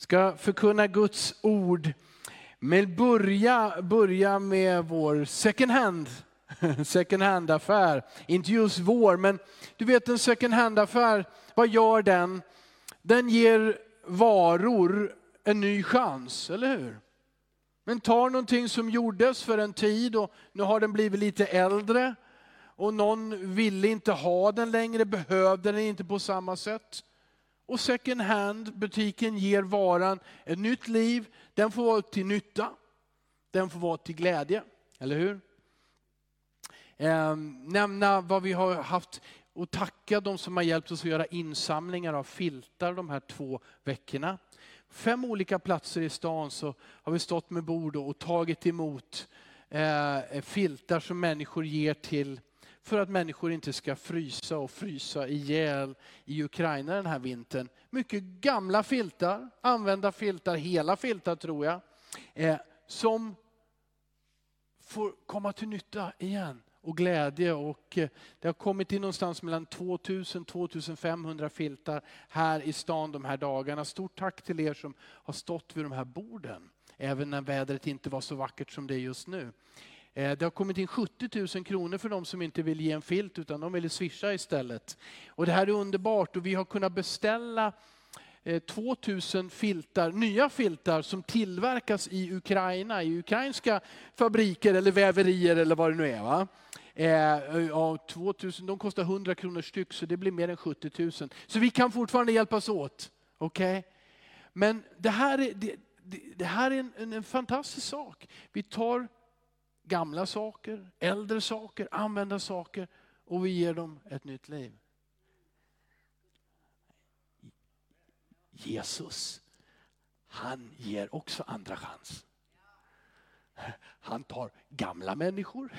ska förkunna Guds ord. Men börja, börja med vår second hand, second hand affär. Inte just vår, men du vet en second hand affär, vad gör den? Den ger varor en ny chans, eller hur? Men tar någonting som gjordes för en tid och nu har den blivit lite äldre och någon ville inte ha den längre, behövde den inte på samma sätt. Och second hand butiken ger varan ett nytt liv, den får vara till nytta, den får vara till glädje, eller hur? Eh, nämna vad vi har haft och tacka de som har hjälpt oss att göra insamlingar av filtar de här två veckorna. Fem olika platser i stan så har vi stått med bord och tagit emot eh, filtar som människor ger till för att människor inte ska frysa och frysa ihjäl i Ukraina den här vintern. Mycket gamla filtar, använda filtar, hela filtar tror jag, eh, som får komma till nytta igen och glädje. Och eh, det har kommit in någonstans mellan 2000-2500 filtar här i stan de här dagarna. Stort tack till er som har stått vid de här borden, även när vädret inte var så vackert som det är just nu. Eh, det har kommit in 70 000 kronor för de som inte vill ge en filt utan de vill swisha istället. Och det här är underbart och vi har kunnat beställa eh, 2000 filtar, nya filtar som tillverkas i Ukraina, i ukrainska fabriker eller väverier eller vad det nu är. Va? Eh, ja, 2000, de kostar 100 kronor styck så det blir mer än 70 000. Så vi kan fortfarande hjälpas åt. Okay? Men det här är, det, det här är en, en, en fantastisk sak. Vi tar gamla saker, äldre saker, använda saker och vi ger dem ett nytt liv. Jesus, han ger också andra chans. Han tar gamla människor,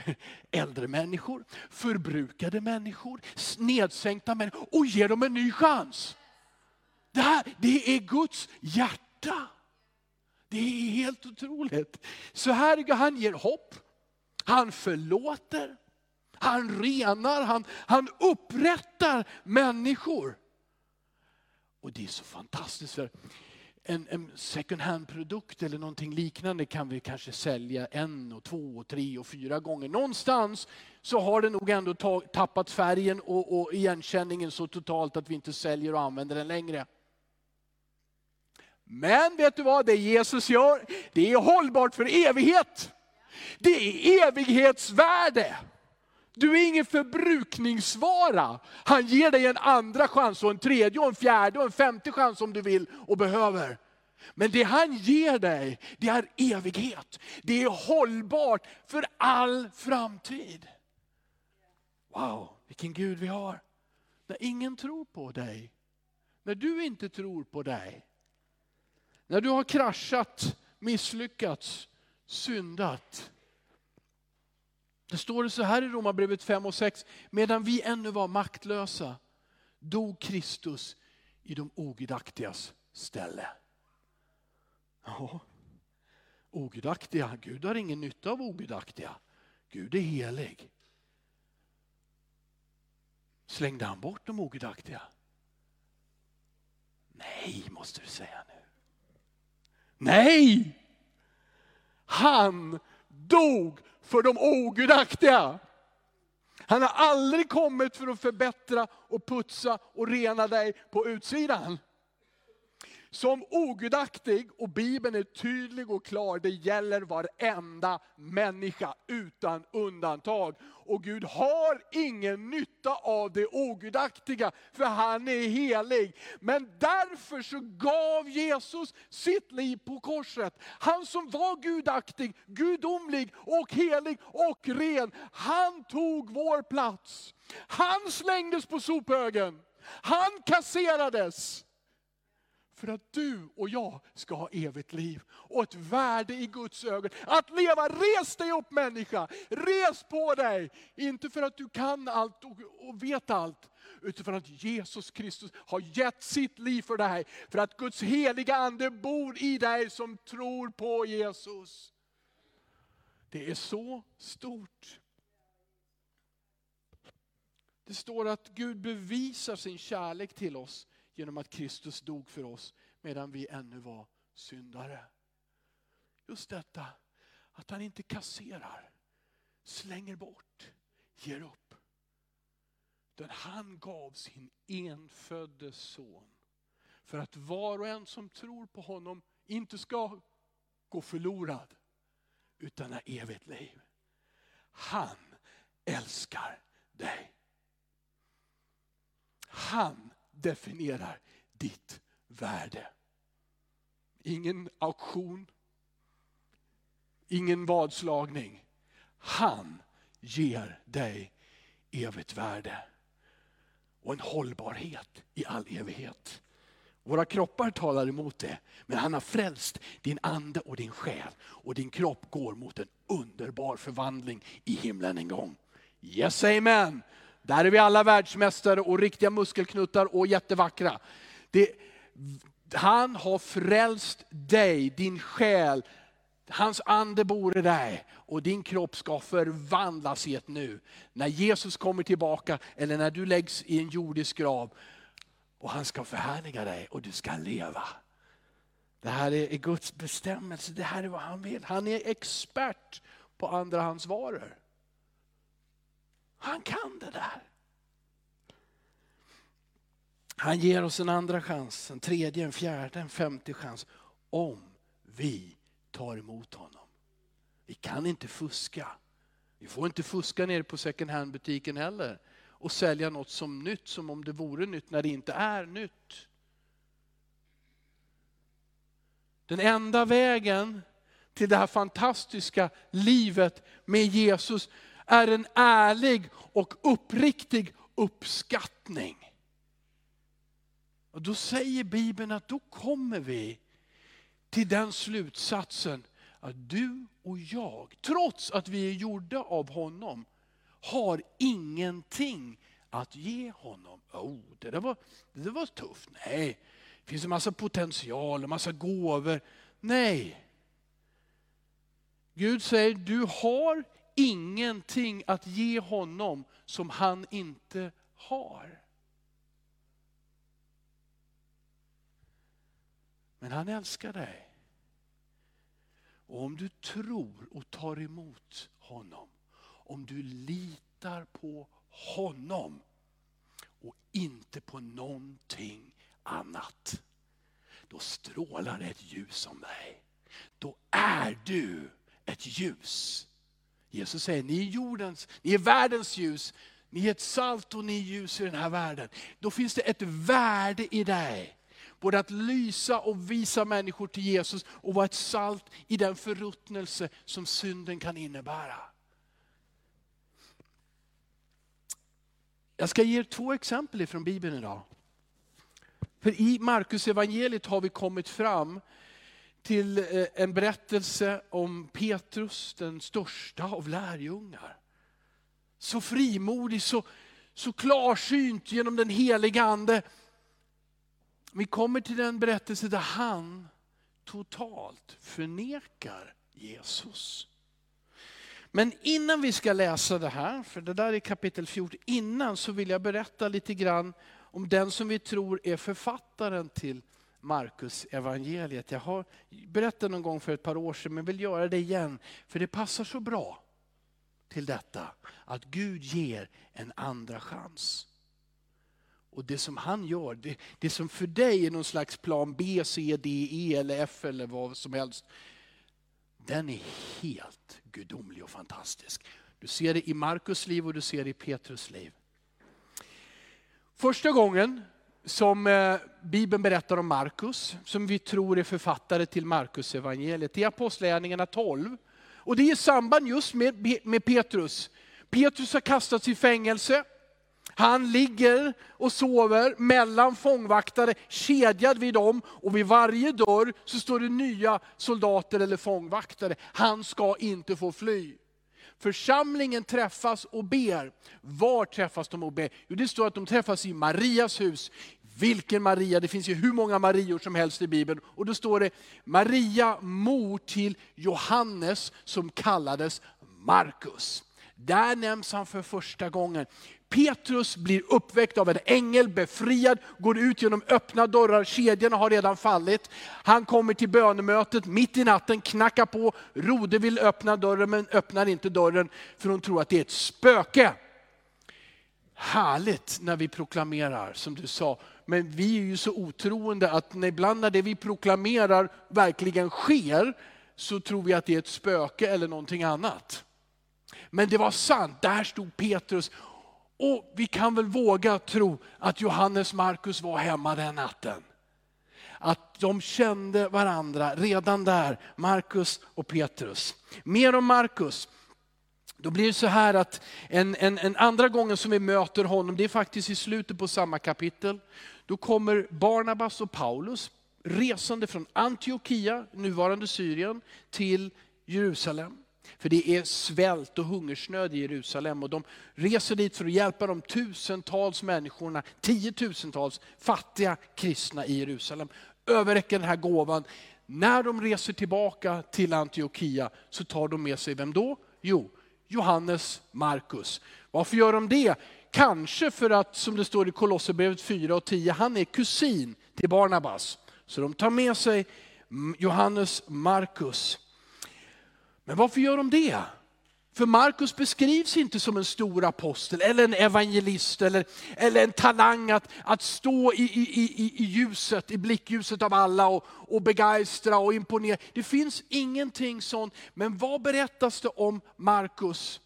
äldre människor, förbrukade människor, nedsänkta människor och ger dem en ny chans. Det här det är Guds hjärta. Det är helt otroligt. Så här, han ger hopp, han förlåter, han renar, han, han upprättar människor. Och det är så fantastiskt. för en, en second hand-produkt eller någonting liknande kan vi kanske sälja en, och två, och tre och fyra gånger. Någonstans så har det nog ändå tappat färgen och, och igenkänningen så totalt att vi inte säljer och använder den längre. Men vet du vad, det Jesus gör, det är hållbart för evighet. Det är evighetsvärde. Du är ingen förbrukningsvara. Han ger dig en andra chans, och en tredje, och en fjärde och en femte chans om du vill och behöver. Men det han ger dig, det är evighet. Det är hållbart för all framtid. Wow, vilken Gud vi har. När ingen tror på dig, när du inte tror på dig, när du har kraschat, misslyckats, syndat, det står det så här i Romarbrevet 5 och 6. Medan vi ännu var maktlösa dog Kristus i de ogudaktigas ställe. Ja, ogudaktiga, Gud har ingen nytta av ogudaktiga. Gud är helig. Slängde han bort de ogudaktiga? Nej, måste du säga nu. Nej! Han dog för de ogudaktiga. Han har aldrig kommit för att förbättra och putsa och rena dig på utsidan som ogudaktig, och Bibeln är tydlig och klar, det gäller varenda människa utan undantag. Och Gud har ingen nytta av det ogudaktiga, för han är helig. Men därför så gav Jesus sitt liv på korset. Han som var gudaktig, gudomlig och helig och ren, han tog vår plats. Han slängdes på sophögen. Han kasserades för att du och jag ska ha evigt liv och ett värde i Guds ögon. Att leva, res dig upp människa, res på dig. Inte för att du kan allt och vet allt, utan för att Jesus Kristus har gett sitt liv för dig. För att Guds heliga ande bor i dig som tror på Jesus. Det är så stort. Det står att Gud bevisar sin kärlek till oss genom att Kristus dog för oss medan vi ännu var syndare. Just detta att han inte kasserar, slänger bort, ger upp. Utan han gav sin enfödde son för att var och en som tror på honom inte ska gå förlorad utan ha evigt liv. Han älskar dig. Han definierar ditt värde. Ingen auktion, ingen vadslagning. Han ger dig evigt värde och en hållbarhet i all evighet. Våra kroppar talar emot det, men han har frälst din ande och din själ. Och din kropp går mot en underbar förvandling i himlen en gång. Yes amen! Där är vi alla världsmästare och riktiga muskelknuttar och jättevackra. Det, han har frälst dig, din själ, Hans ande bor i dig och din kropp ska förvandlas i ett nu. När Jesus kommer tillbaka eller när du läggs i en jordisk grav och han ska förhärliga dig och du ska leva. Det här är Guds bestämmelse, det här är vad han vill. Han är expert på andrahandsvaror. Han kan det där. Han ger oss en andra chans, en tredje, en fjärde, en femte chans. Om vi tar emot honom. Vi kan inte fuska. Vi får inte fuska nere på second hand-butiken heller och sälja något som nytt som om det vore nytt när det inte är nytt. Den enda vägen till det här fantastiska livet med Jesus är en ärlig och uppriktig uppskattning. Och då säger Bibeln att då kommer vi till den slutsatsen att du och jag, trots att vi är gjorda av honom, har ingenting att ge honom. Oh, det, där var, det där var tufft. Nej, det finns en massa potential, en massa gåvor. Nej. Gud säger, du har ingenting att ge honom som han inte har. Men han älskar dig. Och om du tror och tar emot honom, om du litar på honom och inte på någonting annat, då strålar det ett ljus om dig. Då är du ett ljus. Jesus säger, ni är jordens, ni är världens ljus, ni är ett salt och ni är ljus i den här världen. Då finns det ett värde i dig. Både att lysa och visa människor till Jesus och vara ett salt i den förruttnelse som synden kan innebära. Jag ska ge er två exempel från Bibeln idag. För i Markus evangeliet har vi kommit fram till eh, en berättelse om Petrus, den största av lärjungar. Så frimodig, så, så klarsynt genom den heliga Ande vi kommer till den berättelse där han totalt förnekar Jesus. Men innan vi ska läsa det här, för det där är kapitel 14, innan så vill jag berätta lite grann om den som vi tror är författaren till Markus evangeliet. Jag har berättat någon gång för ett par år sedan men vill göra det igen, för det passar så bra till detta. Att Gud ger en andra chans. Och det som han gör, det, det som för dig är någon slags plan B, C, D, E eller F eller vad som helst. Den är helt gudomlig och fantastisk. Du ser det i Markus liv och du ser det i Petrus liv. Första gången som eh, Bibeln berättar om Markus, som vi tror är författare till Markus evangeliet, det är Apostlagärningarna 12. Och det är i samband just med, med Petrus. Petrus har kastats i fängelse. Han ligger och sover mellan fångvaktare, kedjad vid dem och vid varje dörr så står det nya soldater eller fångvaktare. Han ska inte få fly. Församlingen träffas och ber. Var träffas de och ber? Jo, det står att de träffas i Marias hus. Vilken Maria? Det finns ju hur många Marior som helst i Bibeln. Och då står det Maria, mor till Johannes som kallades Markus. Där nämns han för första gången. Petrus blir uppväckt av en ängel, befriad, går ut genom öppna dörrar, kedjorna har redan fallit. Han kommer till bönemötet mitt i natten, knackar på, Rode vill öppna dörren men öppnar inte dörren för hon tror att det är ett spöke. Härligt när vi proklamerar som du sa, men vi är ju så otroende att ibland när det vi proklamerar verkligen sker så tror vi att det är ett spöke eller någonting annat. Men det var sant, där stod Petrus. Och vi kan väl våga tro att Johannes Markus var hemma den natten. Att de kände varandra redan där, Markus och Petrus. Mer om Markus. Då blir det så här att en, en, en, andra gången som vi möter honom, det är faktiskt i slutet på samma kapitel. Då kommer Barnabas och Paulus resande från Antiochia, nuvarande Syrien, till Jerusalem. För det är svält och hungersnöd i Jerusalem och de reser dit för att hjälpa de tusentals människorna, tiotusentals fattiga kristna i Jerusalem. Överräcker den här gåvan. När de reser tillbaka till Antiochia så tar de med sig vem då? Jo, Johannes Markus. Varför gör de det? Kanske för att, som det står i Kolosserbrevet 4 och 10, han är kusin till Barnabas. Så de tar med sig Johannes Markus. Men varför gör de det? För Markus beskrivs inte som en stor apostel eller en evangelist eller, eller en talang att, att stå i, i, i, i ljuset, i blickljuset av alla och, och begeistra och imponera. Det finns ingenting sånt. Men vad berättas det om Markus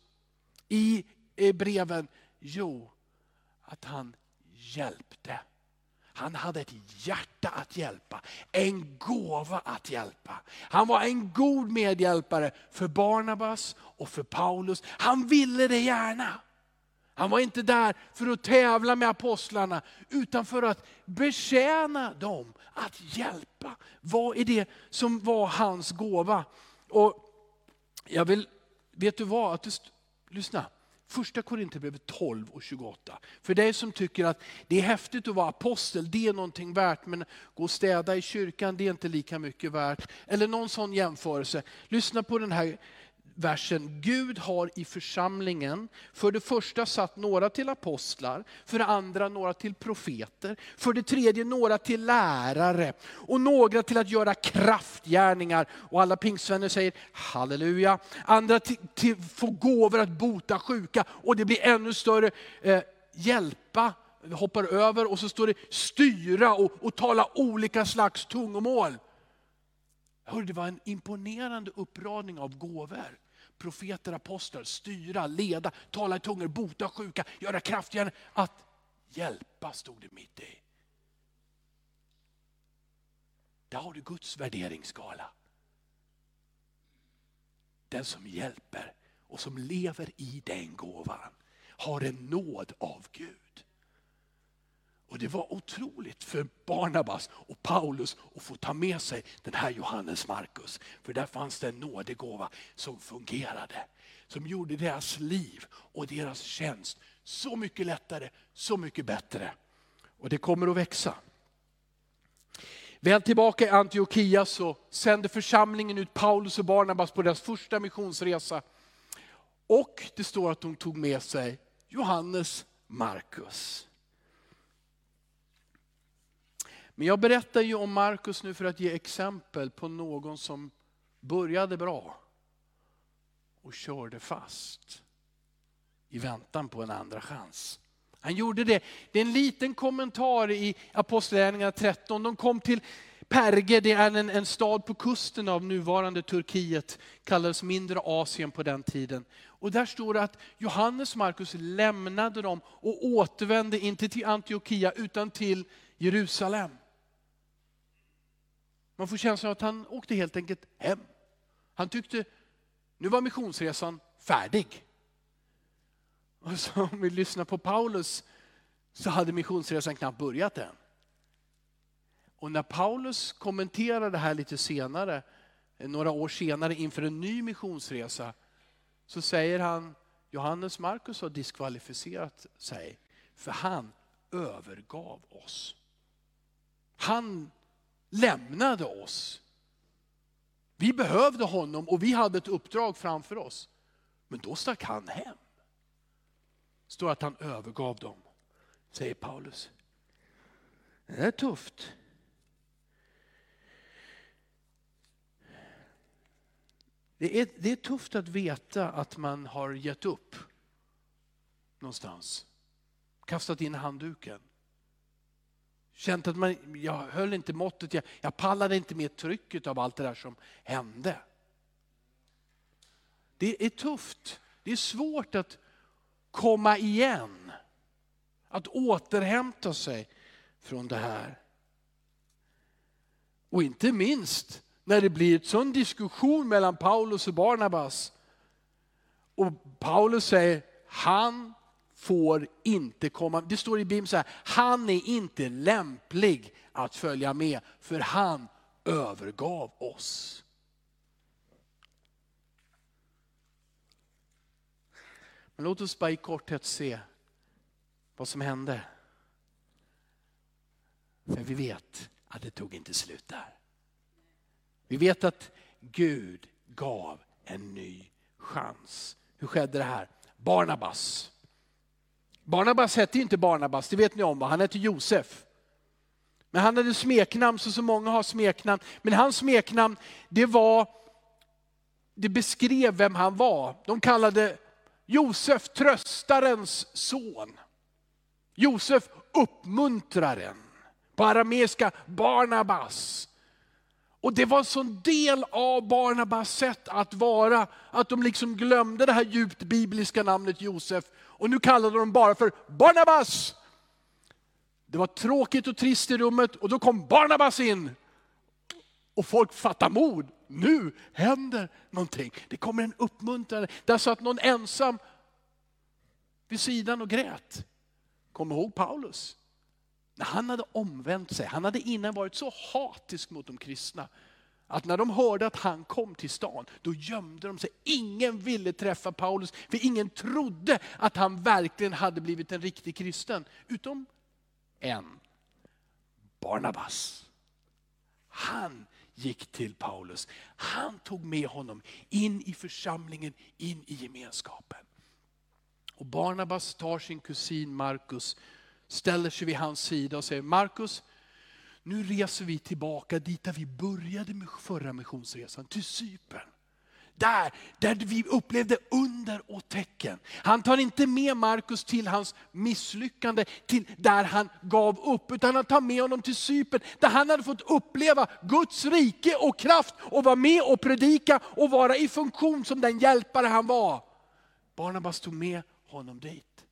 i breven? Jo, att han hjälpte. Han hade ett hjärta att hjälpa, en gåva att hjälpa. Han var en god medhjälpare för Barnabas och för Paulus. Han ville det gärna. Han var inte där för att tävla med apostlarna, utan för att betjäna dem, att hjälpa. Vad är det som var hans gåva? Och jag vill, vet du vad, att det, lyssna. Första Korinthierbrevet 12 och 28. För dig som tycker att det är häftigt att vara apostel, det är någonting värt, men gå och städa i kyrkan, det är inte lika mycket värt. Eller någon sån jämförelse. Lyssna på den här versen. Gud har i församlingen för det första satt några till apostlar, för det andra några till profeter, för det tredje några till lärare och några till att göra kraftgärningar. Och alla pingstvänner säger halleluja. Andra till, till få gåvor att bota sjuka och det blir ännu större, eh, hjälpa hoppar över och så står det styra och, och tala olika slags tungomål. Hör, det var en imponerande uppradning av gåvor profeter, apostlar, styra, leda, tala i tungor, bota sjuka, göra kraftigare. Att hjälpa stod det mitt i. Där har du Guds värderingsskala. Den som hjälper och som lever i den gåvan har en nåd av Gud. Och det var otroligt för Barnabas och Paulus att få ta med sig den här Johannes Markus. För där fanns det en nådegåva som fungerade. Som gjorde deras liv och deras tjänst så mycket lättare, så mycket bättre. Och det kommer att växa. Väl tillbaka i Antiochia så sände församlingen ut Paulus och Barnabas på deras första missionsresa. Och det står att de tog med sig Johannes Markus. Men jag berättar ju om Markus nu för att ge exempel på någon som började bra och körde fast i väntan på en andra chans. Han gjorde det. Det är en liten kommentar i Apostlagärningarna 13. De kom till Perge, det är en, en stad på kusten av nuvarande Turkiet, kallades mindre Asien på den tiden. Och där står det att Johannes Markus lämnade dem och återvände inte till Antiochia utan till Jerusalem. Man får känslan att han åkte helt enkelt hem. Han tyckte, nu var missionsresan färdig. Och så om vi lyssnar på Paulus så hade missionsresan knappt börjat än. Och när Paulus kommenterar det här lite senare, eh, några år senare inför en ny missionsresa, så säger han, Johannes Markus har diskvalificerat sig, för han övergav oss. Han lämnade oss. Vi behövde honom och vi hade ett uppdrag framför oss. Men då stack han hem. står att han övergav dem, säger Paulus. Det är tufft. Det är, det är tufft att veta att man har gett upp någonstans. Kastat in handduken. Känt att man, jag höll inte måttet, jag, jag pallade inte med trycket av allt det där som hände. Det är tufft, det är svårt att komma igen. Att återhämta sig från det här. Och inte minst när det blir en sån diskussion mellan Paulus och Barnabas. Och Paulus säger, han får inte komma, det står i Bibeln så här, han är inte lämplig att följa med för han övergav oss. Men låt oss bara i korthet se vad som hände. För vi vet att det tog inte slut där. Vi vet att Gud gav en ny chans. Hur skedde det här? Barnabas. Barnabas hette inte Barnabas, det vet ni om, han hette Josef. Men han hade smeknamn så som många har smeknamn. Men hans smeknamn, det var, det beskrev vem han var. De kallade Josef tröstarens son. Josef uppmuntraren. På arameiska Barnabas. Och det var en sån del av Barnabas sätt att vara, att de liksom glömde det här djupt bibliska namnet Josef. Och nu kallade de bara för Barnabas. Det var tråkigt och trist i rummet och då kom Barnabas in. Och folk fattade mod. Nu händer någonting. Det kommer en uppmuntrare. Där satt någon ensam vid sidan och grät. Kom ihåg Paulus. När han hade omvänt sig, han hade innan varit så hatisk mot de kristna, att när de hörde att han kom till stan, då gömde de sig. Ingen ville träffa Paulus, för ingen trodde att han verkligen hade blivit en riktig kristen. Utom en, Barnabas. Han gick till Paulus. Han tog med honom in i församlingen, in i gemenskapen. Och Barnabas tar sin kusin Markus ställer sig vid hans sida och säger, Markus, nu reser vi tillbaka dit där vi började med förra missionsresan, till Cypern. Där, där vi upplevde under och tecken. Han tar inte med Markus till hans misslyckande, till där han gav upp, utan han tar med honom till Cypern, där han hade fått uppleva Guds rike och kraft och vara med och predika och vara i funktion som den hjälpare han var. Barnabas tog med honom dit.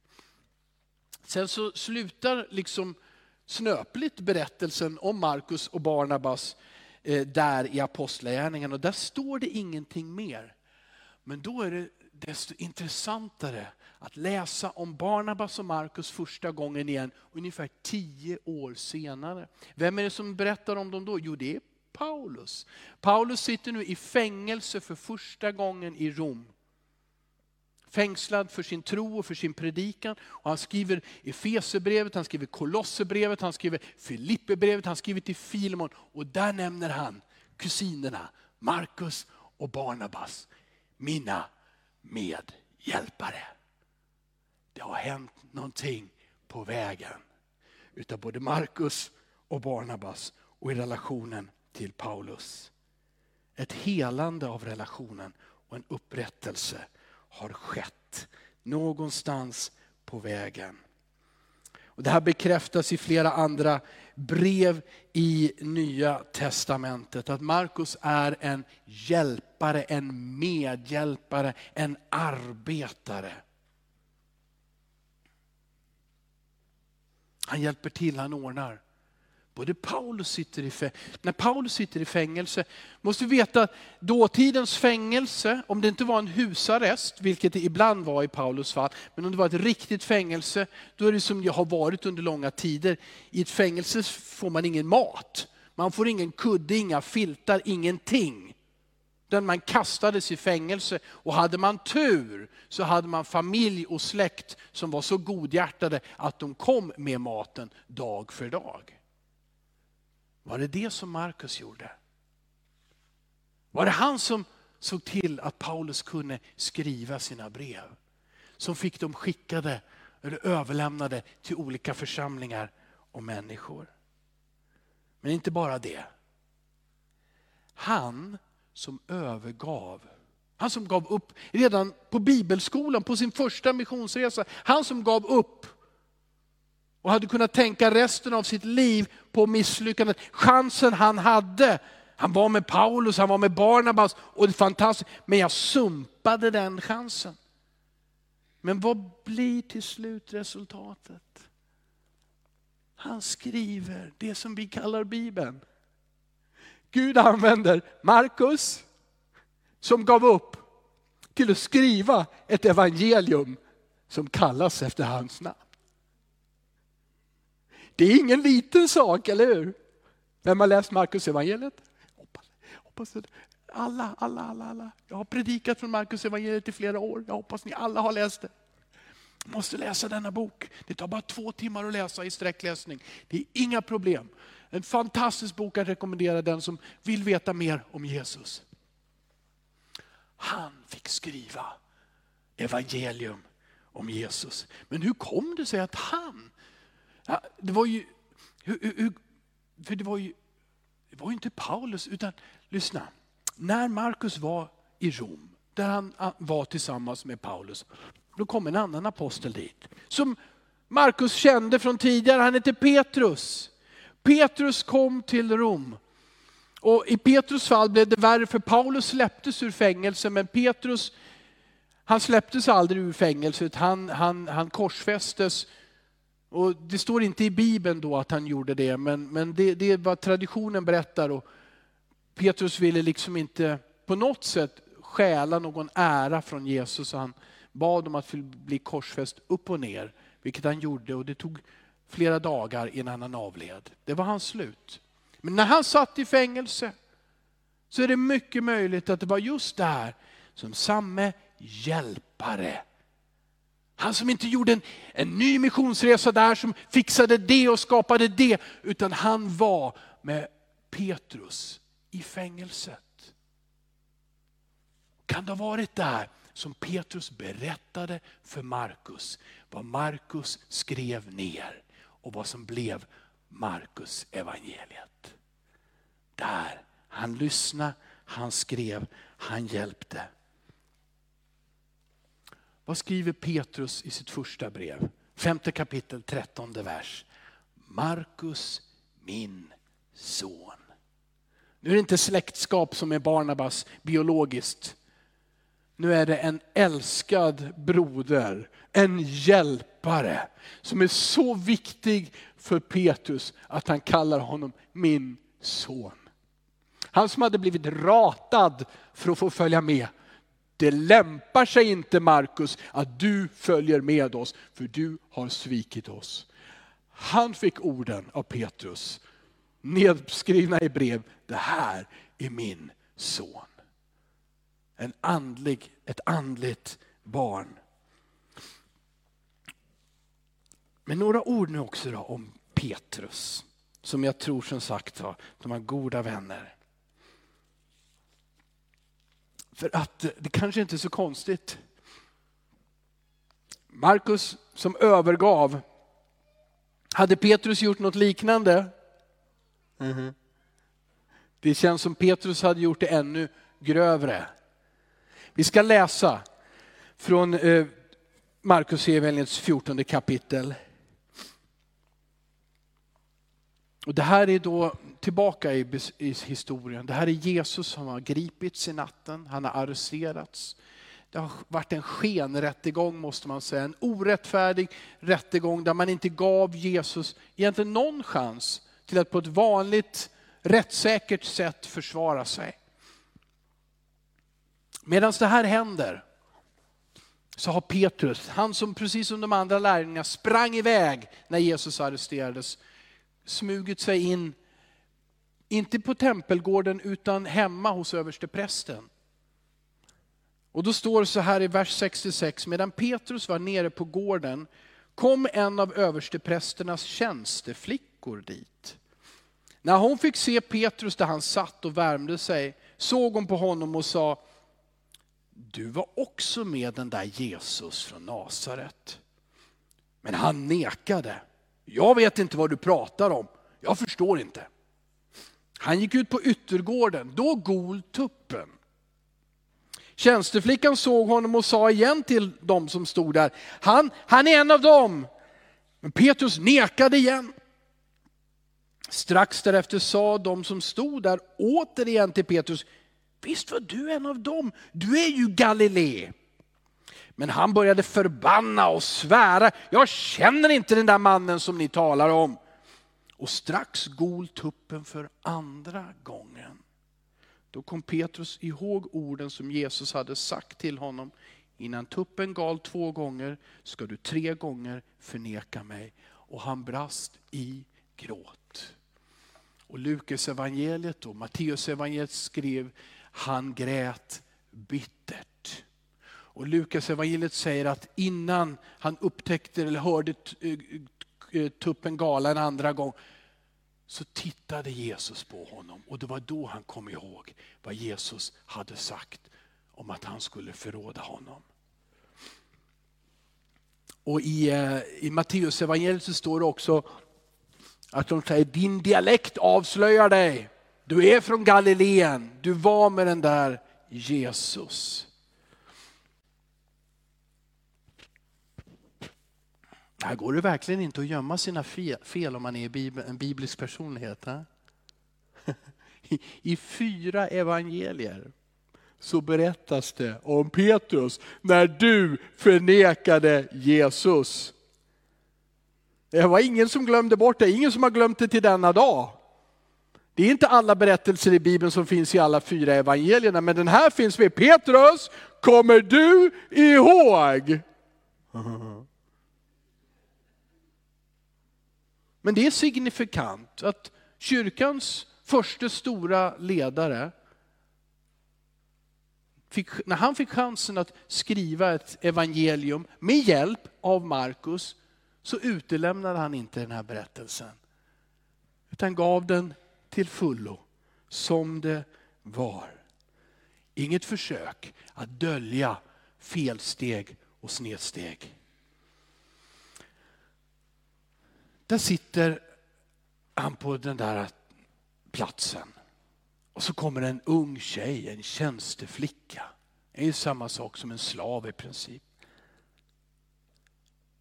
Sen så slutar liksom snöpligt berättelsen om Markus och Barnabas eh, där i Apostlagärningarna och där står det ingenting mer. Men då är det desto intressantare att läsa om Barnabas och Markus första gången igen, ungefär tio år senare. Vem är det som berättar om dem då? Jo, det är Paulus. Paulus sitter nu i fängelse för första gången i Rom fängslad för sin tro och för sin predikan. Och han skriver Efesebrevet, han skriver Kolosserbrevet, han skriver Filipperbrevet, han skriver till Filemon. Och där nämner han kusinerna Markus och Barnabas, mina medhjälpare. Det har hänt någonting på vägen utav både Markus och Barnabas och i relationen till Paulus. Ett helande av relationen och en upprättelse har skett någonstans på vägen. Och det här bekräftas i flera andra brev i Nya Testamentet. Att Markus är en hjälpare, en medhjälpare, en arbetare. Han hjälper till, han ordnar. Både Paulus sitter i när Paulus sitter i fängelse, måste vi veta att dåtidens fängelse, om det inte var en husarrest, vilket det ibland var i Paulus fall, men om det var ett riktigt fängelse, då är det som det har varit under långa tider. I ett fängelse får man ingen mat. Man får ingen kudde, inga filtar, ingenting. Den man kastades i fängelse och hade man tur så hade man familj och släkt som var så godhjärtade att de kom med maten dag för dag. Var det det som Markus gjorde? Var det han som såg till att Paulus kunde skriva sina brev? Som fick dem skickade eller överlämnade till olika församlingar och människor. Men inte bara det. Han som övergav, han som gav upp redan på bibelskolan, på sin första missionsresa, han som gav upp och hade kunnat tänka resten av sitt liv på misslyckandet. Chansen han hade, han var med Paulus, han var med Barnabas och det är fantastiskt, men jag sumpade den chansen. Men vad blir till slut resultatet? Han skriver det som vi kallar Bibeln. Gud använder Markus, som gav upp, till att skriva ett evangelium som kallas efter hans namn. Det är ingen liten sak, eller hur? Vem har läst Markus evangeliet? Hoppas, hoppas alla, alla, alla, alla. Jag har predikat från Markus evangeliet i flera år. Jag hoppas ni alla har läst det. måste läsa denna bok. Det tar bara två timmar att läsa i sträckläsning. Det är inga problem. En fantastisk bok att rekommendera den som vill veta mer om Jesus. Han fick skriva evangelium om Jesus. Men hur kom det sig att han, det var ju, för det var ju, det var ju inte Paulus, utan lyssna. När Markus var i Rom, där han var tillsammans med Paulus, då kom en annan apostel dit. Som Markus kände från tidigare, han hette Petrus. Petrus kom till Rom. Och I Petrus fall blev det värre för Paulus släpptes ur fängelse men Petrus han släpptes aldrig ur fängelset, han, han, han korsfästes. Och det står inte i Bibeln då att han gjorde det, men, men det, det är vad traditionen berättar. Och Petrus ville liksom inte på något sätt stjäla någon ära från Jesus. Han bad om att bli korsfäst upp och ner, vilket han gjorde. Och det tog flera dagar innan han avled. Det var hans slut. Men när han satt i fängelse så är det mycket möjligt att det var just där som samme hjälpare, han som inte gjorde en, en ny missionsresa där som fixade det och skapade det, utan han var med Petrus i fängelset. Kan det ha varit där som Petrus berättade för Markus vad Markus skrev ner och vad som blev Markus evangeliet. Där, han lyssnade, han skrev, han hjälpte. Vad skriver Petrus i sitt första brev? Femte kapitel, trettonde vers. Markus, min son. Nu är det inte släktskap som är Barnabas biologiskt. Nu är det en älskad broder, en hjälpare som är så viktig för Petrus att han kallar honom min son. Han som hade blivit ratad för att få följa med. Det lämpar sig inte Markus att du följer med oss för du har svikit oss. Han fick orden av Petrus nedskrivna i brev. Det här är min son. En andlig, ett andligt barn. Men några ord nu också då om Petrus. Som jag tror som sagt var, de har goda vänner. För att det kanske inte är så konstigt. Markus som övergav, hade Petrus gjort något liknande? Mm -hmm. Det känns som Petrus hade gjort det ännu grövre. Vi ska läsa från eh, Markus evangeliets 14 kapitel. Och det här är då tillbaka i, i, historien. Det här är Jesus som har gripits i natten, han har arresterats. Det har varit en skenrättegång måste man säga, en orättfärdig rättegång där man inte gav Jesus egentligen någon chans till att på ett vanligt rättssäkert sätt försvara sig. Medan det här händer så har Petrus, han som precis som de andra lärjungarna sprang iväg när Jesus arresterades, smugit sig in, inte på tempelgården utan hemma hos översteprästen. Och då står det så här i vers 66, medan Petrus var nere på gården kom en av översteprästernas tjänsteflickor dit. När hon fick se Petrus där han satt och värmde sig såg hon på honom och sa, du var också med den där Jesus från Nasaret. Men han nekade. Jag vet inte vad du pratar om. Jag förstår inte. Han gick ut på yttergården, då gol tuppen. Tjänsteflickan såg honom och sa igen till dem som stod där, han, han är en av dem. Men Petrus nekade igen. Strax därefter sa de som stod där återigen till Petrus, visst var du en av dem, du är ju Galilei. Men han började förbanna och svära, jag känner inte den där mannen som ni talar om. Och strax gol tuppen för andra gången. Då kom Petrus ihåg orden som Jesus hade sagt till honom. Innan tuppen gal två gånger ska du tre gånger förneka mig. Och han brast i gråt. Och Lukas evangeliet och Matteus evangeliet skrev, han grät bittert. Och Lukas evangeliet säger att innan han upptäckte eller hörde eh, eh, tuppen gala en andra gång, så tittade Jesus på honom och det var då han kom ihåg vad Jesus hade sagt om att han skulle förråda honom. Och i, eh, i Matteus evangeliet så står det också att de säger, din dialekt avslöjar dig. Du är från Galileen, du var med den där Jesus. Här går det verkligen inte att gömma sina fel om man är en biblisk personlighet. I fyra evangelier så berättas det om Petrus när du förnekade Jesus. Det var ingen som glömde bort det, ingen som har glömt det till denna dag. Det är inte alla berättelser i Bibeln som finns i alla fyra evangelierna, men den här finns med. Petrus, kommer du ihåg? Men det är signifikant att kyrkans första stora ledare, fick, när han fick chansen att skriva ett evangelium med hjälp av Markus, så utelämnade han inte den här berättelsen. Utan gav den till fullo, som det var. Inget försök att dölja felsteg och snedsteg. Där sitter han på den där platsen. Och så kommer en ung tjej, en tjänsteflicka. Det är ju samma sak som en slav i princip.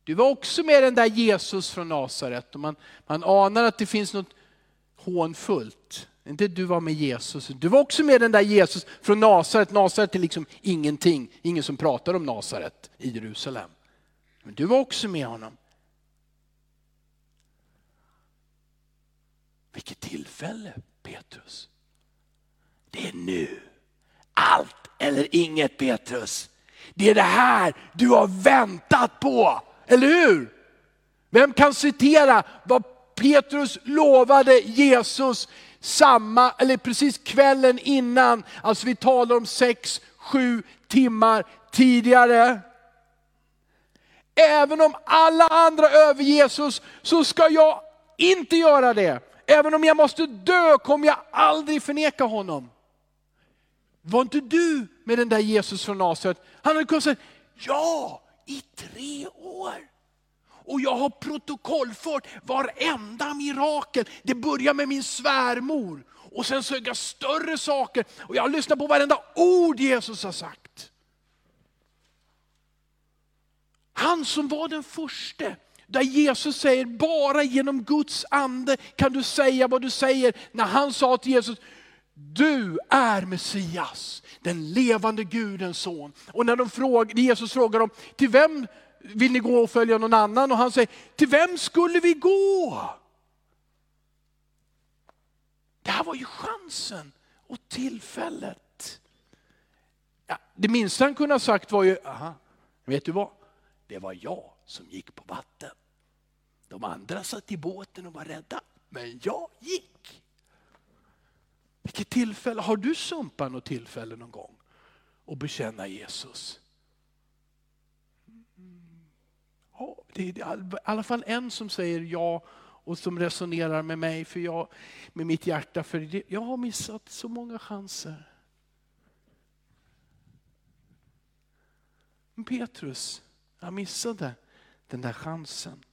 Du var också med den där Jesus från Nasaret och man, man anar att det finns något hånfullt. Inte du var med Jesus, du var också med den där Jesus från Nasaret. Nasaret är liksom ingenting, ingen som pratar om Nasaret i Jerusalem. Men du var också med honom. Vilket tillfälle Petrus. Det är nu. Allt eller inget Petrus. Det är det här du har väntat på, eller hur? Vem kan citera vad Petrus lovade Jesus samma, eller precis kvällen innan, alltså vi talar om sex, sju timmar tidigare. Även om alla andra över Jesus så ska jag inte göra det. Även om jag måste dö kommer jag aldrig förneka honom. Var inte du med den där Jesus från Nasaret? Han hade kunnat säga, ja, i tre år. Och jag har protokollfört varenda mirakel. Det börjar med min svärmor. Och sen söker jag större saker. Och jag har lyssnat på varenda ord Jesus har sagt. Han som var den första där Jesus säger, bara genom Guds ande kan du säga vad du säger. När han sa till Jesus, du är Messias, den levande Gudens son. Och när de frågar, Jesus frågar dem, till vem vill ni gå och följa någon annan? Och han säger, till vem skulle vi gå? Det här var ju chansen och tillfället. Ja, det minsta han kunde ha sagt var ju, aha, vet du vad? Det var jag som gick på vatten. De andra satt i båten och var rädda, men jag gick. Vilket tillfälle, har du sumpat något tillfälle någon gång och bekänna Jesus? Ja, det är i alla fall en som säger ja och som resonerar med mig för jag, med mitt hjärta. För jag har missat så många chanser. Petrus, han missade den där chansen.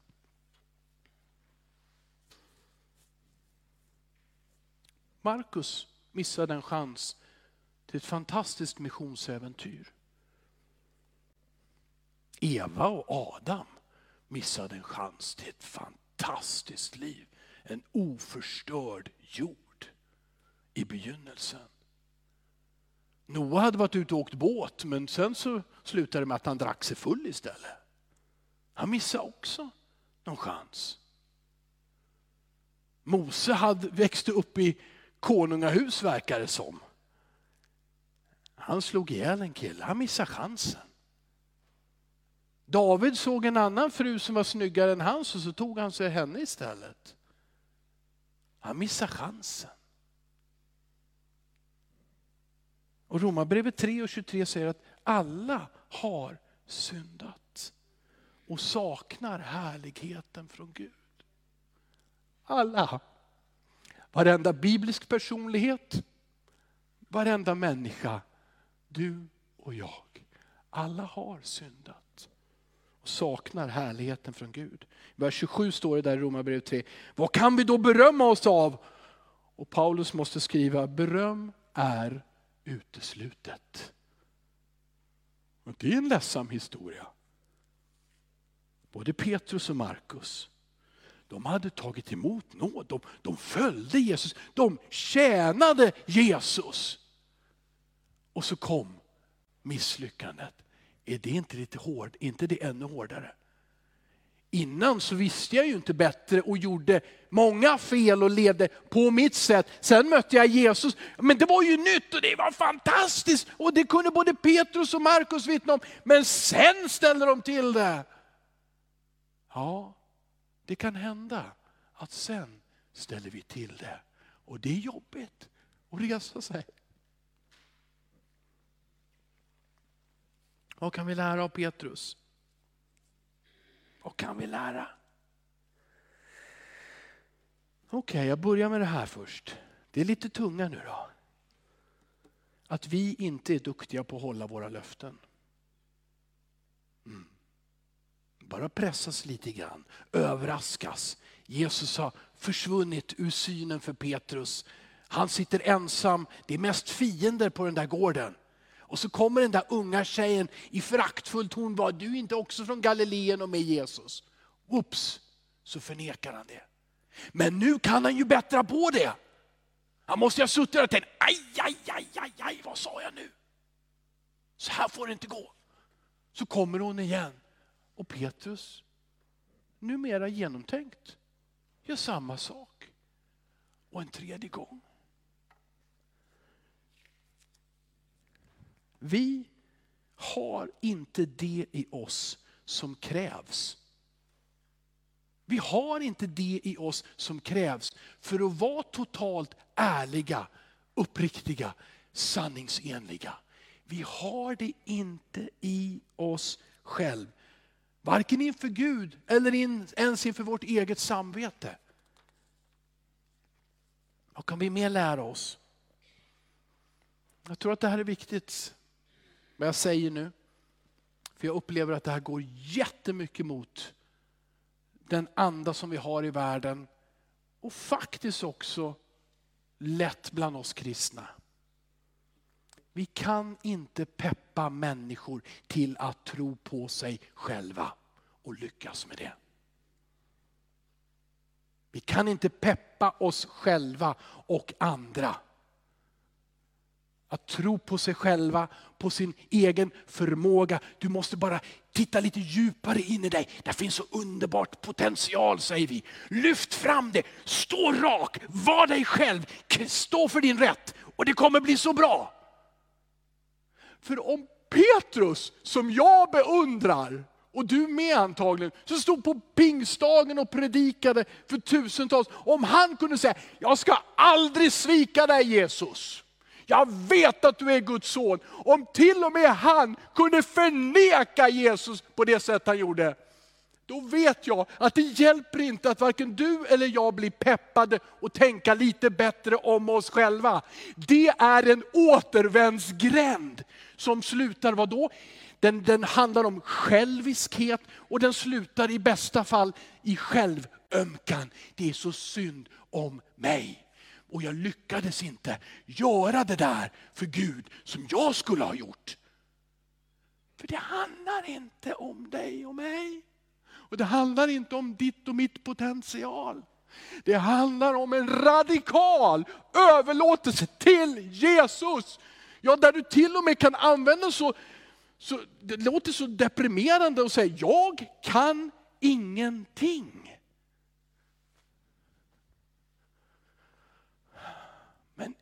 Markus missade en chans till ett fantastiskt missionsäventyr. Eva och Adam missade en chans till ett fantastiskt liv. En oförstörd jord i begynnelsen. Noa hade varit ute och åkt båt men sen så slutade det med att han drack sig full istället. Han missade också någon chans. Mose hade, växte upp i konungahus verkar det som. Han slog ihjäl en kille, han missade chansen. David såg en annan fru som var snyggare än hans och så tog han sig henne istället. Han missade chansen. Och Romarbrevet 3 och 23 säger att alla har syndat och saknar härligheten från Gud. Alla. Varenda biblisk personlighet, varenda människa, du och jag. Alla har syndat och saknar härligheten från Gud. I vers 27 står det där i Romarbrevet 3. Vad kan vi då berömma oss av? Och Paulus måste skriva, beröm är uteslutet. Och det är en ledsam historia. Både Petrus och Markus, de hade tagit emot nåd. De, de följde Jesus, de tjänade Jesus. Och så kom misslyckandet. Är det inte lite hård, inte det ännu hårdare? Innan så visste jag ju inte bättre och gjorde många fel och levde på mitt sätt. Sen mötte jag Jesus, men det var ju nytt och det var fantastiskt. Och det kunde både Petrus och Markus vittna om. Men sen ställde de till det. Ja, det kan hända att sen ställer vi till det. Och det är jobbigt att resa sig. Vad kan vi lära av Petrus? Vad kan vi lära? Okej, okay, jag börjar med det här först. Det är lite tunga nu då. Att vi inte är duktiga på att hålla våra löften. Mm. Bara pressas lite grann, överraskas. Jesus har försvunnit ur synen för Petrus. Han sitter ensam, det är mest fiender på den där gården. Och så kommer den där unga tjejen i föraktfull ton, var du inte också från Galileen och med Jesus? Oops, så förnekar han det. Men nu kan han ju bättra på det. Han måste ha suttit där och tänkt, aj, aj, aj, aj, aj, vad sa jag nu? Så här får det inte gå. Så kommer hon igen. Och Petrus, numera genomtänkt, gör samma sak. Och en tredje gång. Vi har inte det i oss som krävs. Vi har inte det i oss som krävs för att vara totalt ärliga, uppriktiga, sanningsenliga. Vi har det inte i oss själv. Varken inför Gud eller ens inför vårt eget samvete. Vad kan vi mer lära oss? Jag tror att det här är viktigt vad jag säger nu. För jag upplever att det här går jättemycket mot den anda som vi har i världen och faktiskt också lätt bland oss kristna. Vi kan inte peppa människor till att tro på sig själva och lyckas med det. Vi kan inte peppa oss själva och andra att tro på sig själva, på sin egen förmåga. Du måste bara titta lite djupare in i dig. Det finns så underbart potential säger vi. Lyft fram det, stå rak, var dig själv, stå för din rätt och det kommer bli så bra. För om Petrus, som jag beundrar, och du med antagligen, som stod på pingstdagen och predikade för tusentals. Om han kunde säga, jag ska aldrig svika dig Jesus. Jag vet att du är Guds son. Om till och med han kunde förneka Jesus på det sätt han gjorde, då vet jag att det hjälper inte att varken du eller jag blir peppade och tänka lite bättre om oss själva. Det är en återvändsgränd som slutar vad då? Den, den handlar om själviskhet och den slutar i bästa fall i självömkan. Det är så synd om mig. Och jag lyckades inte göra det där för Gud som jag skulle ha gjort. För det handlar inte om dig och mig. Och det handlar inte om ditt och mitt potential. Det handlar om en radikal överlåtelse till Jesus. Ja, där du till och med kan använda så, så det låter så deprimerande att säga, jag kan ingenting. Men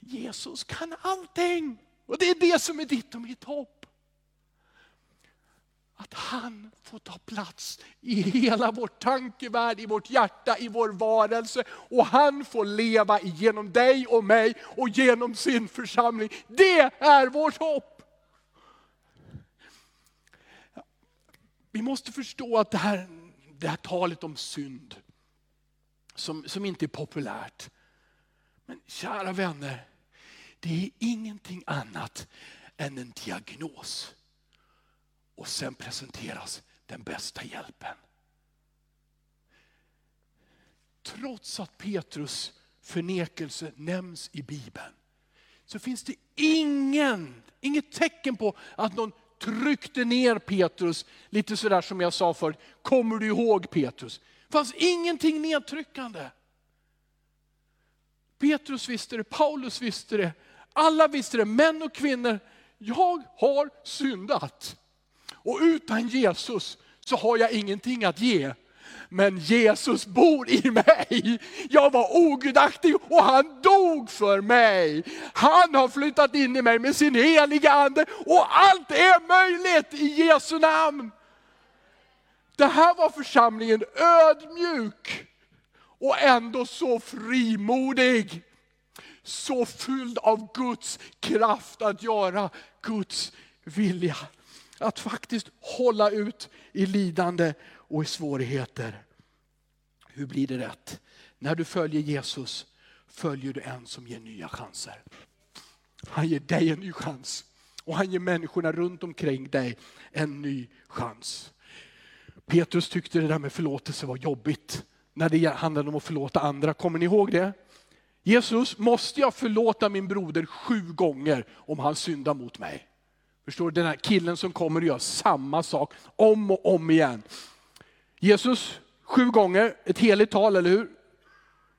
Jesus kan allting. Och det är det som är ditt och mitt hopp att han får ta plats i hela vår tankevärld, i vårt hjärta, i vår varelse. Och han får leva genom dig och mig och genom sin församling. Det är vårt hopp. Vi måste förstå att det här, det här talet om synd, som, som inte är populärt. Men kära vänner, det är ingenting annat än en diagnos och sen presenteras den bästa hjälpen. Trots att Petrus förnekelse nämns i Bibeln, så finns det ingen, inget tecken på att någon tryckte ner Petrus, lite sådär som jag sa förut, kommer du ihåg Petrus? Det fanns ingenting nedtryckande. Petrus visste det, Paulus visste det, alla visste det, män och kvinnor. Jag har syndat. Och utan Jesus så har jag ingenting att ge. Men Jesus bor i mig. Jag var ogudaktig och han dog för mig. Han har flyttat in i mig med sin heliga ande och allt är möjligt i Jesu namn. Det här var församlingen ödmjuk och ändå så frimodig. Så fylld av Guds kraft att göra Guds vilja. Att faktiskt hålla ut i lidande och i svårigheter. Hur blir det rätt? När du följer Jesus följer du en som ger nya chanser. Han ger dig en ny chans. Och han ger människorna runt omkring dig en ny chans. Petrus tyckte det där med förlåtelse var jobbigt. När det handlade om att förlåta andra. Kommer ni ihåg det? Jesus, måste jag förlåta min broder sju gånger om han syndar mot mig? Förstår du? Den här killen som kommer och gör samma sak om och om igen. Jesus, sju gånger, ett heligt tal, eller hur?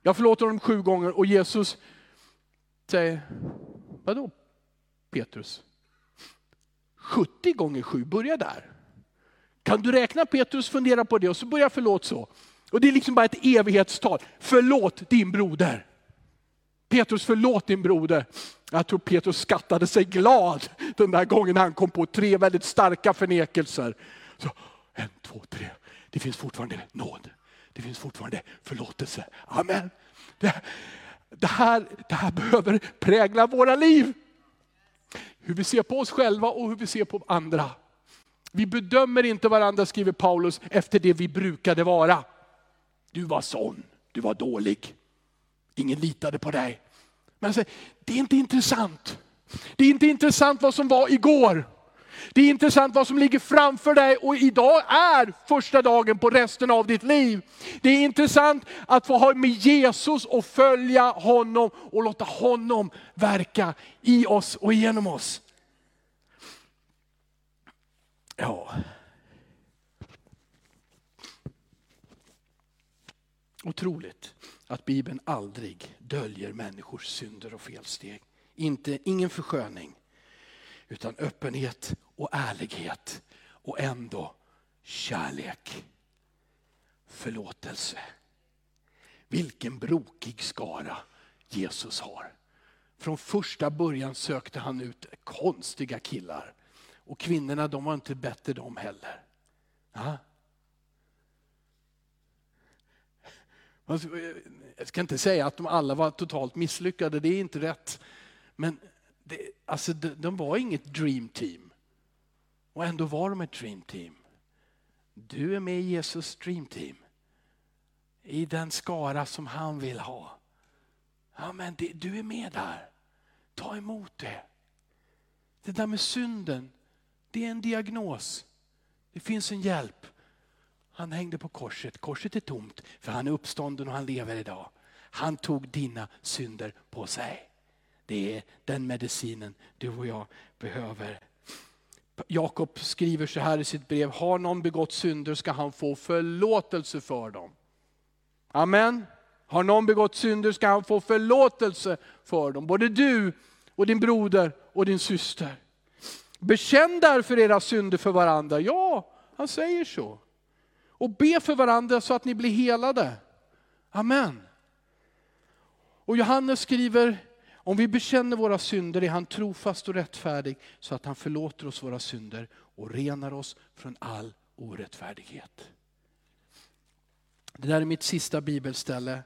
Jag förlåter honom sju gånger och Jesus säger, vadå Petrus? 70 gånger sju, börja där. Kan du räkna Petrus, fundera på det och så börja förlåt så. Och det är liksom bara ett evighetstal. Förlåt din broder. Petrus förlåt din broder. Jag tror Petrus skattade sig glad den där gången han kom på tre väldigt starka förnekelser. Så, en, två, tre. Det finns fortfarande nåd. Det finns fortfarande förlåtelse. Amen. Det, det, här, det här behöver prägla våra liv. Hur vi ser på oss själva och hur vi ser på andra. Vi bedömer inte varandra, skriver Paulus, efter det vi brukade vara. Du var sån, du var dålig. Ingen litade på dig. Men säger, det är inte intressant. Det är inte intressant vad som var igår. Det är intressant vad som ligger framför dig och idag är första dagen på resten av ditt liv. Det är intressant att få ha med Jesus och följa honom och låta honom verka i oss och genom oss. Ja. Otroligt att Bibeln aldrig döljer människors synder och felsteg. Inte, ingen försköning, utan öppenhet och ärlighet och ändå kärlek. Förlåtelse. Vilken brokig skara Jesus har. Från första början sökte han ut konstiga killar. Och kvinnorna de var inte bättre de heller. Ja? Jag ska inte säga att de alla var totalt misslyckade, det är inte rätt. Men det, alltså, de, de var inget dream team. Och ändå var de ett dream team. Du är med i Jesus dream team. I den skara som han vill ha. Ja, men det, du är med där. Ta emot det. Det där med synden, Det är en diagnos. Det finns en hjälp. Han hängde på korset. Korset är tomt för han är uppstånden och han lever idag. Han tog dina synder på sig. Det är den medicinen du och jag behöver. Jakob skriver så här i sitt brev, har någon begått synder ska han få förlåtelse för dem. Amen. Har någon begått synder ska han få förlåtelse för dem. Både du och din broder och din syster. Bekänn därför era synder för varandra. Ja, han säger så. Och be för varandra så att ni blir helade. Amen. Och Johannes skriver, om vi bekänner våra synder är han trofast och rättfärdig så att han förlåter oss våra synder och renar oss från all orättfärdighet. Det där är mitt sista bibelställe.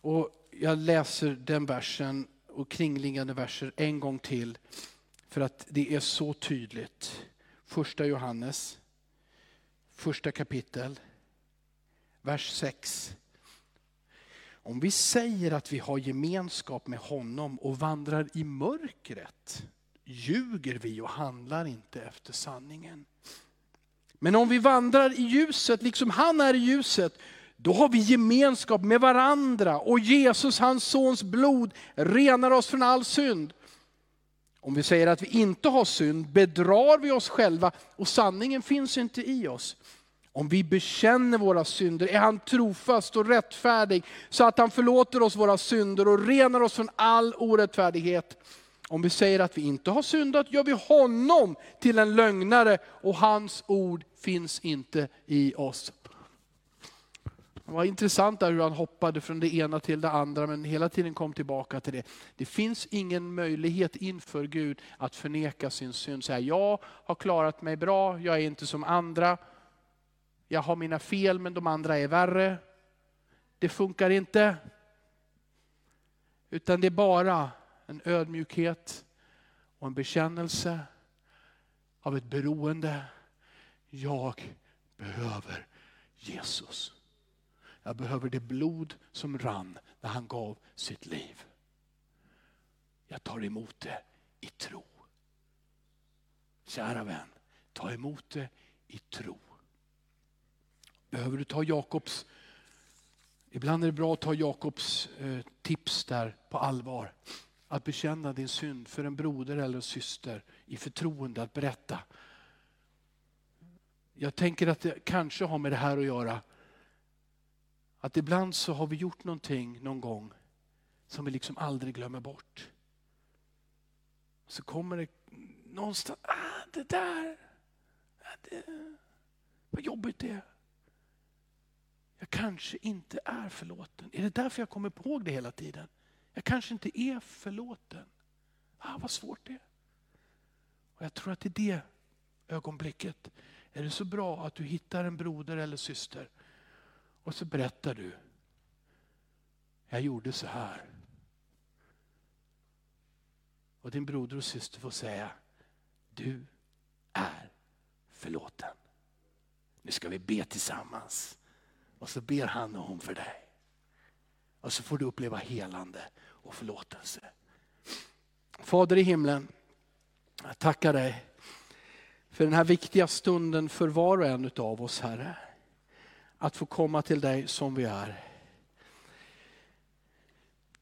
Och jag läser den versen och kringliggande verser en gång till. För att det är så tydligt. Första Johannes, första kapitel, vers 6. Om vi säger att vi har gemenskap med honom och vandrar i mörkret, ljuger vi och handlar inte efter sanningen. Men om vi vandrar i ljuset, liksom han är i ljuset, då har vi gemenskap med varandra och Jesus, hans sons blod, renar oss från all synd. Om vi säger att vi inte har synd bedrar vi oss själva och sanningen finns inte i oss. Om vi bekänner våra synder är han trofast och rättfärdig så att han förlåter oss våra synder och renar oss från all orättfärdighet. Om vi säger att vi inte har syndat gör vi honom till en lögnare och hans ord finns inte i oss. Det var intressant där hur han hoppade från det ena till det andra men hela tiden kom tillbaka till det. Det finns ingen möjlighet inför Gud att förneka sin synd. Säga jag har klarat mig bra, jag är inte som andra. Jag har mina fel men de andra är värre. Det funkar inte. Utan det är bara en ödmjukhet och en bekännelse av ett beroende. Jag behöver Jesus. Jag behöver det blod som rann när han gav sitt liv. Jag tar emot det i tro. Kära vän, ta emot det i tro. Behöver du ta Jakobs, ibland är det bra att ta Jakobs eh, tips där på allvar. Att bekänna din synd för en broder eller en syster i förtroende att berätta. Jag tänker att det kanske har med det här att göra att ibland så har vi gjort någonting någon gång som vi liksom aldrig glömmer bort. Så kommer det någonstans, ah, det där, ah, det, vad jobbigt det är. Jag kanske inte är förlåten. Är det därför jag kommer ihåg det hela tiden? Jag kanske inte är förlåten. Ah, vad svårt det är. Och jag tror att i det ögonblicket är det så bra att du hittar en broder eller syster och så berättar du. Jag gjorde så här. Och din broder och syster får säga, du är förlåten. Nu ska vi be tillsammans. Och så ber han och hon för dig. Och så får du uppleva helande och förlåtelse. Fader i himlen, jag tackar dig för den här viktiga stunden för var och en av oss Herre att få komma till dig som vi är.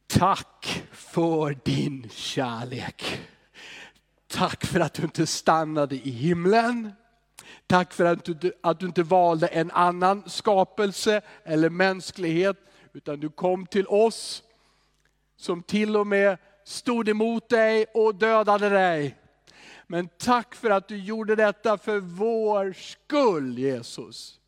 Tack för din kärlek. Tack för att du inte stannade i himlen. Tack för att du, att du inte valde en annan skapelse eller mänsklighet, utan du kom till oss som till och med stod emot dig och dödade dig. Men tack för att du gjorde detta för vår skull Jesus.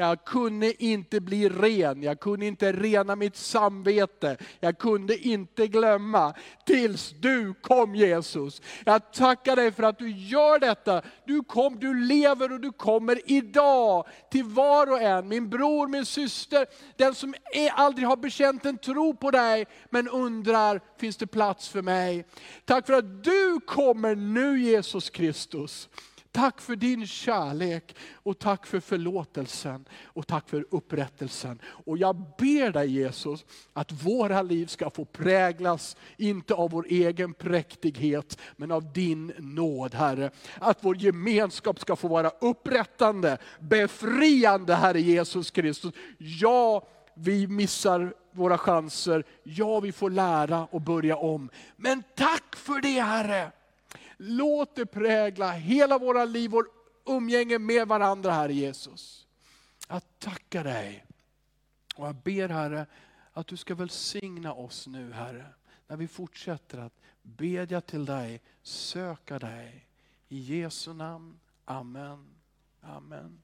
Jag kunde inte bli ren, jag kunde inte rena mitt samvete, jag kunde inte glömma tills du kom Jesus. Jag tackar dig för att du gör detta. Du kom, du lever och du kommer idag till var och en, min bror, min syster, den som är, aldrig har bekänt en tro på dig, men undrar, finns det plats för mig? Tack för att du kommer nu Jesus Kristus. Tack för din kärlek och tack för förlåtelsen och tack för upprättelsen. Och jag ber dig Jesus att våra liv ska få präglas, inte av vår egen präktighet, men av din nåd Herre. Att vår gemenskap ska få vara upprättande, befriande Herre Jesus Kristus. Ja, vi missar våra chanser. Ja, vi får lära och börja om. Men tack för det Herre. Låt det prägla hela våra liv, vår umgänge med varandra Herre Jesus. Jag tackar dig. Och jag ber Herre att du ska välsigna oss nu Herre. När vi fortsätter att bedja till dig, söka dig. I Jesu namn. Amen. Amen.